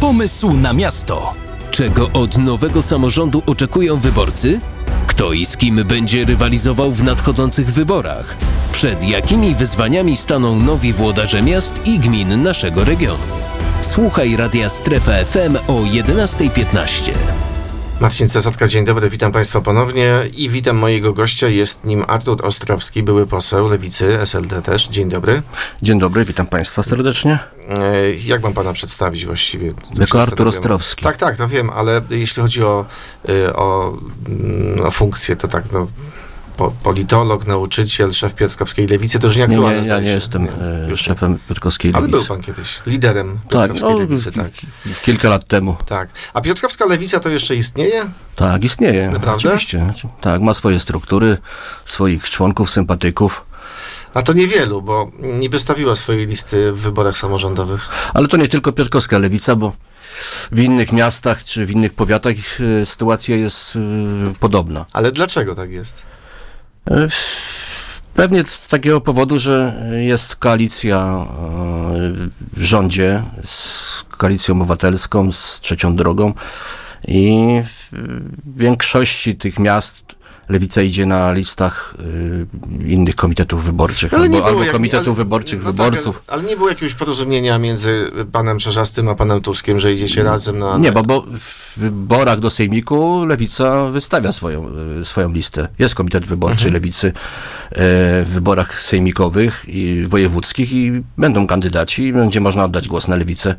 pomysł na miasto. Czego od nowego samorządu oczekują wyborcy? Kto i z kim będzie rywalizował w nadchodzących wyborach? Przed jakimi wyzwaniami staną nowi włodarze miast i gmin naszego regionu? Słuchaj Radia Strefa FM o 11.15. Marcin Cesotka, dzień dobry, witam Państwa ponownie i witam mojego gościa. Jest nim Artur Ostrowski, były poseł Lewicy, SLD też. Dzień dobry. Dzień dobry, witam Państwa serdecznie. E, Jak mam Pana przedstawić właściwie? Jako Artur. Ostrowski. Tak, tak, to wiem, ale jeśli chodzi o, y, o, mm, o funkcję, to tak, no, po, politolog, nauczyciel, szef Piotrkowskiej Lewicy, to już Nie, nieaktualne. nie, ja nie jestem Nie, e, już nie. szefem Piotrkowskiej Ale był Lewicy. Pan kiedyś liderem Tak, Piotrkowskiej no, Lewicy, tak. kilka lat temu. Tak. A Piotrkowska Lewica to jeszcze istnieje? Tak, istnieje. Naprawdę? Oczywiście. Tak, ma swoje struktury, swoich członków, sympatyków, A to niewielu, bo nie wystawiła swojej listy w wyborach samorządowych. ale to nie tylko Piotrkowska Lewica, bo w innych miastach czy w innych powiatach e, sytuacja jest e, podobna. Ale dlaczego tak jest? E, Pewnie z takiego powodu, że jest koalicja e, w rządzie z koalicją obywatelską, z trzecią drogą i w większości tych miast lewica idzie na listach e, innych komitetów wyborczych, albo, albo jak- komitetów ale- wyborczych no tak, wyborców. ale, ale nie było jakiegoś porozumienia między panem Czerzastym a panem Tuskiem, że idziecie razem na... Nie, bo, bo w wyborach do Sejmiku Lewica wystawia swoją, e, swoją listę. Jest komitet wyborczy Mhm. Lewicy e, w wyborach sejmikowych i wojewódzkich i będą kandydaci i będzie można oddać głos na Lewicę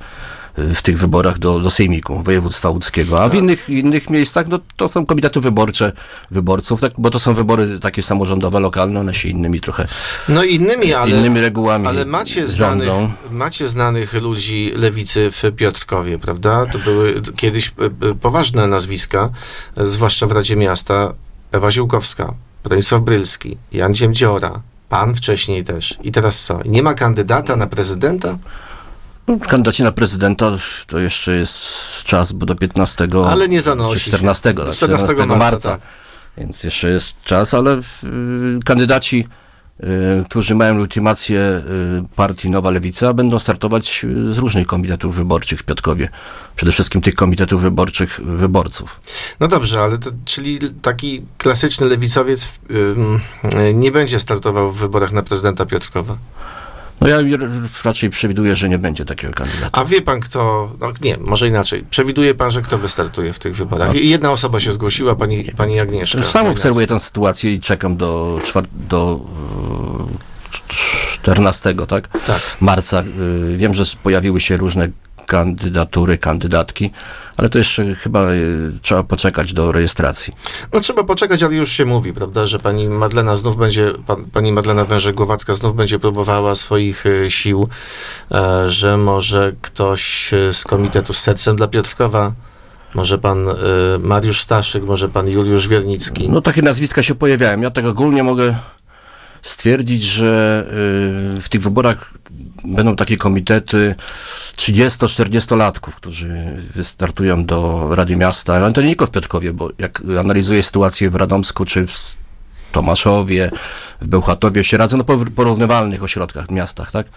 w tych wyborach do, do Sejmiku województwa łódzkiego. A w innych, innych miejscach no, to są komitety wyborcze wyborców, tak, bo to są wybory takie samorządowe, lokalne, one się innymi trochę, No innymi, ale... innymi regułami Ale macie znanych, rządzą. macie znanych ludzi lewicy w Piotrkowie, prawda? To były kiedyś e, e, poważne nazwiska, zwłaszcza w Radzie Miasta. Ewa Ziółkowska, Bronisław Brylski, Jan Ziemdziora, pan wcześniej też. I teraz co? Nie ma kandydata na prezydenta? Kandydaci na prezydenta to jeszcze jest czas, bo do 15 Ale nie zanosi czy się. 14, Do tak, 14 14 marca, marca. tak. Więc jeszcze jest czas, ale y, kandydaci, y, którzy mają legitymację y, partii Nowa Lewica, będą startować y, z różnych komitetów wyborczych w Piotkowie. Przede wszystkim tych komitetów wyborczych wyborców. No dobrze, ale to, czyli taki klasyczny lewicowiec nie będzie startował w wyborach na prezydenta Piotrkowa. No ja raczej przewiduję, że nie będzie takiego kandydata. A wie pan kto, no nie, może inaczej. Przewiduje pan, że kto wystartuje w tych wyborach? I Jedna osoba się zgłosiła, pani, pani Agnieszka. Sam obserwuję tę sytuację i czekam do, czwar- do y, 14, tak? Tak. marca. Y, Wiem, że pojawiły się różne kandydatury, kandydatki, ale to jeszcze chyba y, trzeba poczekać do rejestracji. No trzeba poczekać, ale już się mówi, prawda, że pani Madlena znów będzie, pa, pani Madlena Wężek-Głowacka znów będzie próbowała swoich e, sił, e, że może ktoś e, z Komitetu z Sercem dla Piotrkowa, może pan e, Mariusz Staszyk, może pan Juliusz Wiernicki. No takie nazwiska się pojawiają. Ja tak ogólnie mogę stwierdzić, że y, w tych wyborach będą takie komitety 30-40-latków, którzy wystartują do Rady Miasta, ale to nie tylko w Piotrkowie, bo jak analizuję sytuację w Radomsku czy w Tomaszowie, w Bełchatowie, w Sieradzu, no por- porównywalnych ośrodkach, miastach, tak?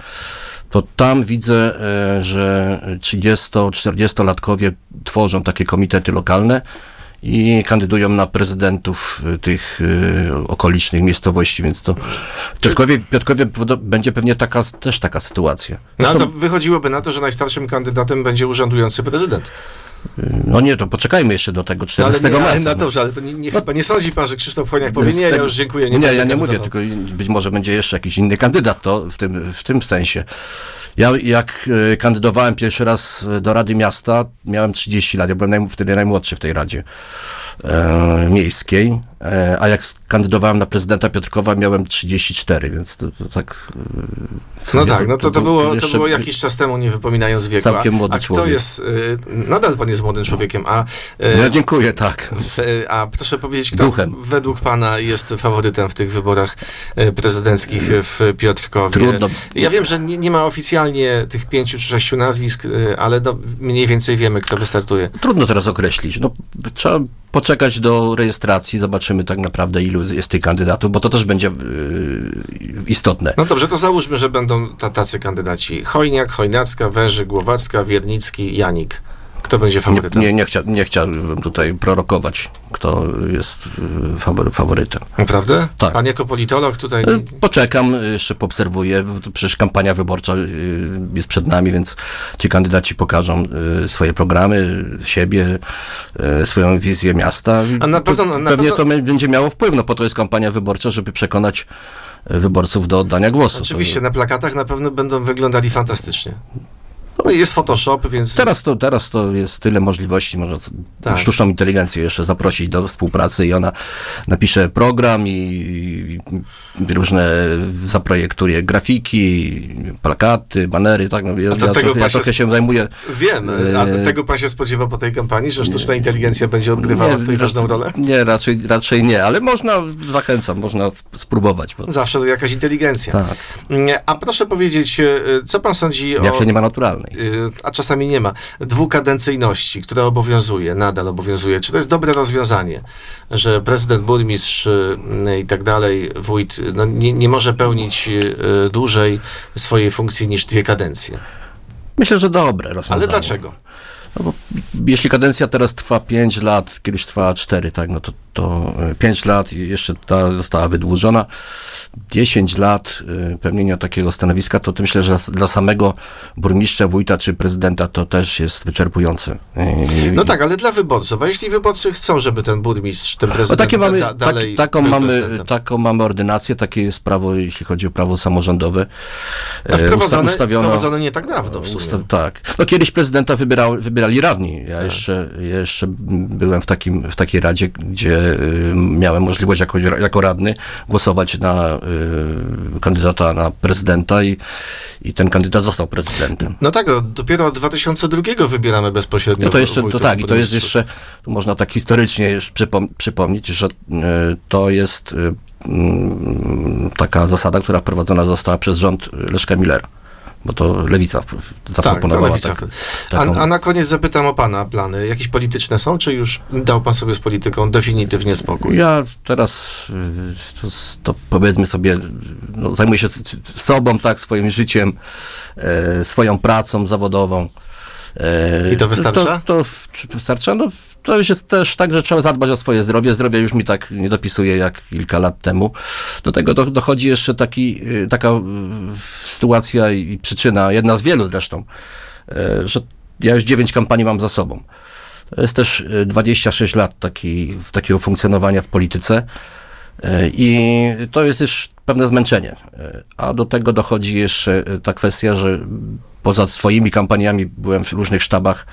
To tam widzę, e, że 30-40-latkowie tworzą takie komitety lokalne i kandydują na prezydentów y, tych y, okolicznych miejscowości, więc to w Piotrkowie, Piotrkowie będzie pewnie taka, też taka sytuacja. No Zresztą, to wychodziłoby na to, że najstarszym kandydatem będzie urzędujący prezydent. no nie, to poczekajmy jeszcze do tego No, 14 ale nie, marca. no dobrze, ale to nie, nie, chyba nie sądzi pan, że Krzysztof Choniak powie, nie, ja już dziękuję. Nie, będę ja nie mówię, tylko być może będzie jeszcze jakiś inny kandydat to w tym, w tym sensie. Ja jak e, kandydowałem pierwszy raz e, do Rady Miasta, miałem 30 lat, ja byłem najm- wtedy najmłodszy w tej Radzie e, Miejskiej, e, a jak kandydowałem na prezydenta Piotrkowa, miałem 34, więc to, to tak... e, No tak, no to, to, był było, to było jakiś czas temu, nie wypominając wieku. Całkiem a, młody a kto człowiek. jest, y, nadal pan jest młodym człowiekiem, a, y, No dziękuję, tak. w, a proszę powiedzieć, kto Duchem. według pana jest faworytem w tych wyborach prezydenckich w Piotrkowie? Trudno. Ja wiem, że nie, nie ma oficjalnie tych pięciu czy sześciu nazwisk, y, ale mniej więcej wiemy, kto wystartuje. Trudno teraz określić. No, trzeba poczekać do rejestracji, zobaczymy tak naprawdę ilu jest tych kandydatów, bo to też będzie yy, istotne. No dobrze, to załóżmy, że będą ta, tacy kandydaci. Chojniak, Chojnacka, Węży, Głowacka, Wiernicki, Janik. Kto będzie Nie, faworytem? nie, nie, chcia, nie chciałbym tutaj prorokować, kto jest fawory- faworytem. Naprawdę? Tak. Pan jako politolog tutaj... E, Poczekam, jeszcze poobserwuję, przecież kampania wyborcza y, jest przed nami, więc ci kandydaci pokażą y, swoje programy, siebie, y, swoją wizję miasta. A na pewno- na pewnie pewno- to będzie miało wpływ, no po to jest kampania wyborcza, żeby przekonać y, wyborców do oddania głosu. Oczywiście na plakatach na pewno będą wyglądali fantastycznie. No i jest Photoshop, więc... teraz, to, teraz to jest tyle możliwości, można Tak. sztuczną inteligencję jeszcze zaprosić do współpracy i ona napisze program i, i różne zaprojektuje grafiki, plakaty, banery, tak, no, ja, A to ja, tego trochę, ja pan się trochę się zajmuję Wiem, a Yy. tego pan się spodziewa po tej kampanii, że sztuczna inteligencja będzie odgrywała w tej ważną rolę? Nie, raczej, raczej nie, ale można, zachęcam, można sp- spróbować. Bo, Zawsze jakaś inteligencja. tak, Nie, A proszę powiedzieć, e, co pan sądzi o... jak się nie ma naturalnej. Y, a czasami nie ma, dwukadencyjności, która obowiązuje, nadal obowiązuje. Czy to jest dobre rozwiązanie, że prezydent, burmistrz y, i tak dalej, wójt, no, nie, nie może pełnić y, dłużej swojej funkcji niż dwie kadencje? Myślę, że dobre rozwiązanie. Ale dlaczego? No jeśli kadencja teraz trwa 5 lat, kiedyś trwała 4, tak, no to, to 5 lat i jeszcze ta została wydłużona. 10 lat y, pełnienia takiego stanowiska, to myślę, że dla samego burmistrza, wójta czy prezydenta to też jest wyczerpujące. I- No tak, ale dla wyborców. A jeśli wyborcy chcą, żeby ten burmistrz, ten No prezydent takie mamy, da, tak, dalej taką, był mamy, taką mamy ordynację, takie jest prawo, jeśli chodzi o prawo samorządowe. A E, wprowadzone, ustawiono- wprowadzone nie tak dawno w sumie. Usta- tak. No kiedyś prezydenta wybierał, wybierali radni. Ja jeszcze, ja jeszcze byłem w, takim, w takiej radzie, gdzie y, miałem możliwość jako, jako radny głosować na y, kandydata na prezydenta i, i ten kandydat został prezydentem. No tak, dopiero od 2002 wybieramy bezpośrednio No to jeszcze, to tak, i to jest jeszcze, tu można tak historycznie jeszcze przypom- przypomnieć, że y, to jest y, mm, taka zasada, która wprowadzona została przez rząd Leszka Millera. Bo to lewica w- Tak, zaproponowała lewica. tak, a, taką... a na koniec zapytam o Pana plany. Jakieś polityczne są, czy już dał Pan sobie z polityką definitywnie spokój? Ja teraz y, to, to powiedzmy sobie, no, zajmuję się sobą, tak, swoim życiem, e, swoją pracą zawodową. E, I to wystarcza? To, to wystarcza? No, to już jest też tak, że trzeba zadbać o swoje zdrowie. Zdrowie już mi tak nie dopisuje jak kilka lat temu. Do tego do, dochodzi jeszcze taki, y, taka y, sytuacja i przyczyna, jedna z wielu zresztą, e, że ja już dziewięć kampanii mam za sobą. To jest też y, 26 lat taki, takiego funkcjonowania w polityce y, i to jest już pewne zmęczenie. Y, A do tego dochodzi jeszcze y, ta kwestia, że poza swoimi kampaniami byłem w różnych sztabach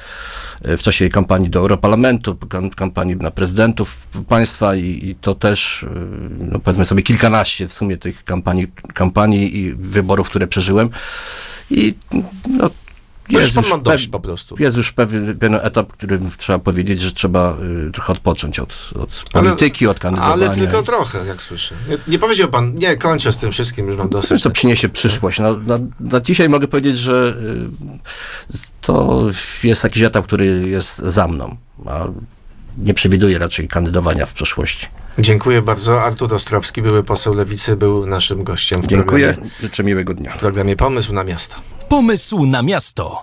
y, w czasie kampanii do Europarlamentu, kam- kampanii na prezydentów państwa i, i to też, y, no powiedzmy sobie, kilkanaście w sumie tych kampanii, kampanii i wyborów, które przeżyłem. I no, Pan ma dość po prostu. jest już pewien, pewien etap, w którym trzeba powiedzieć, że trzeba y, trochę odpocząć od, od Ale- polityki, od kandydowania. Ale tylko trochę, jak słyszę. Nie, nie powiedział Pan, nie, kończę z tym wszystkim, już mam Co dosyć. przyniesie przyszłość? No, na, na dzisiaj mogę powiedzieć, że y, to jest jakiś etap, który jest za mną. A nie przewiduję raczej kandydowania w przyszłości. Dziękuję bardzo. Artur Ostrowski, były poseł Lewicy, był naszym gościem w Dziękuję. programie, Życzę miłego dnia. w programie Pomysł na Miasto. Pomysł na miasto.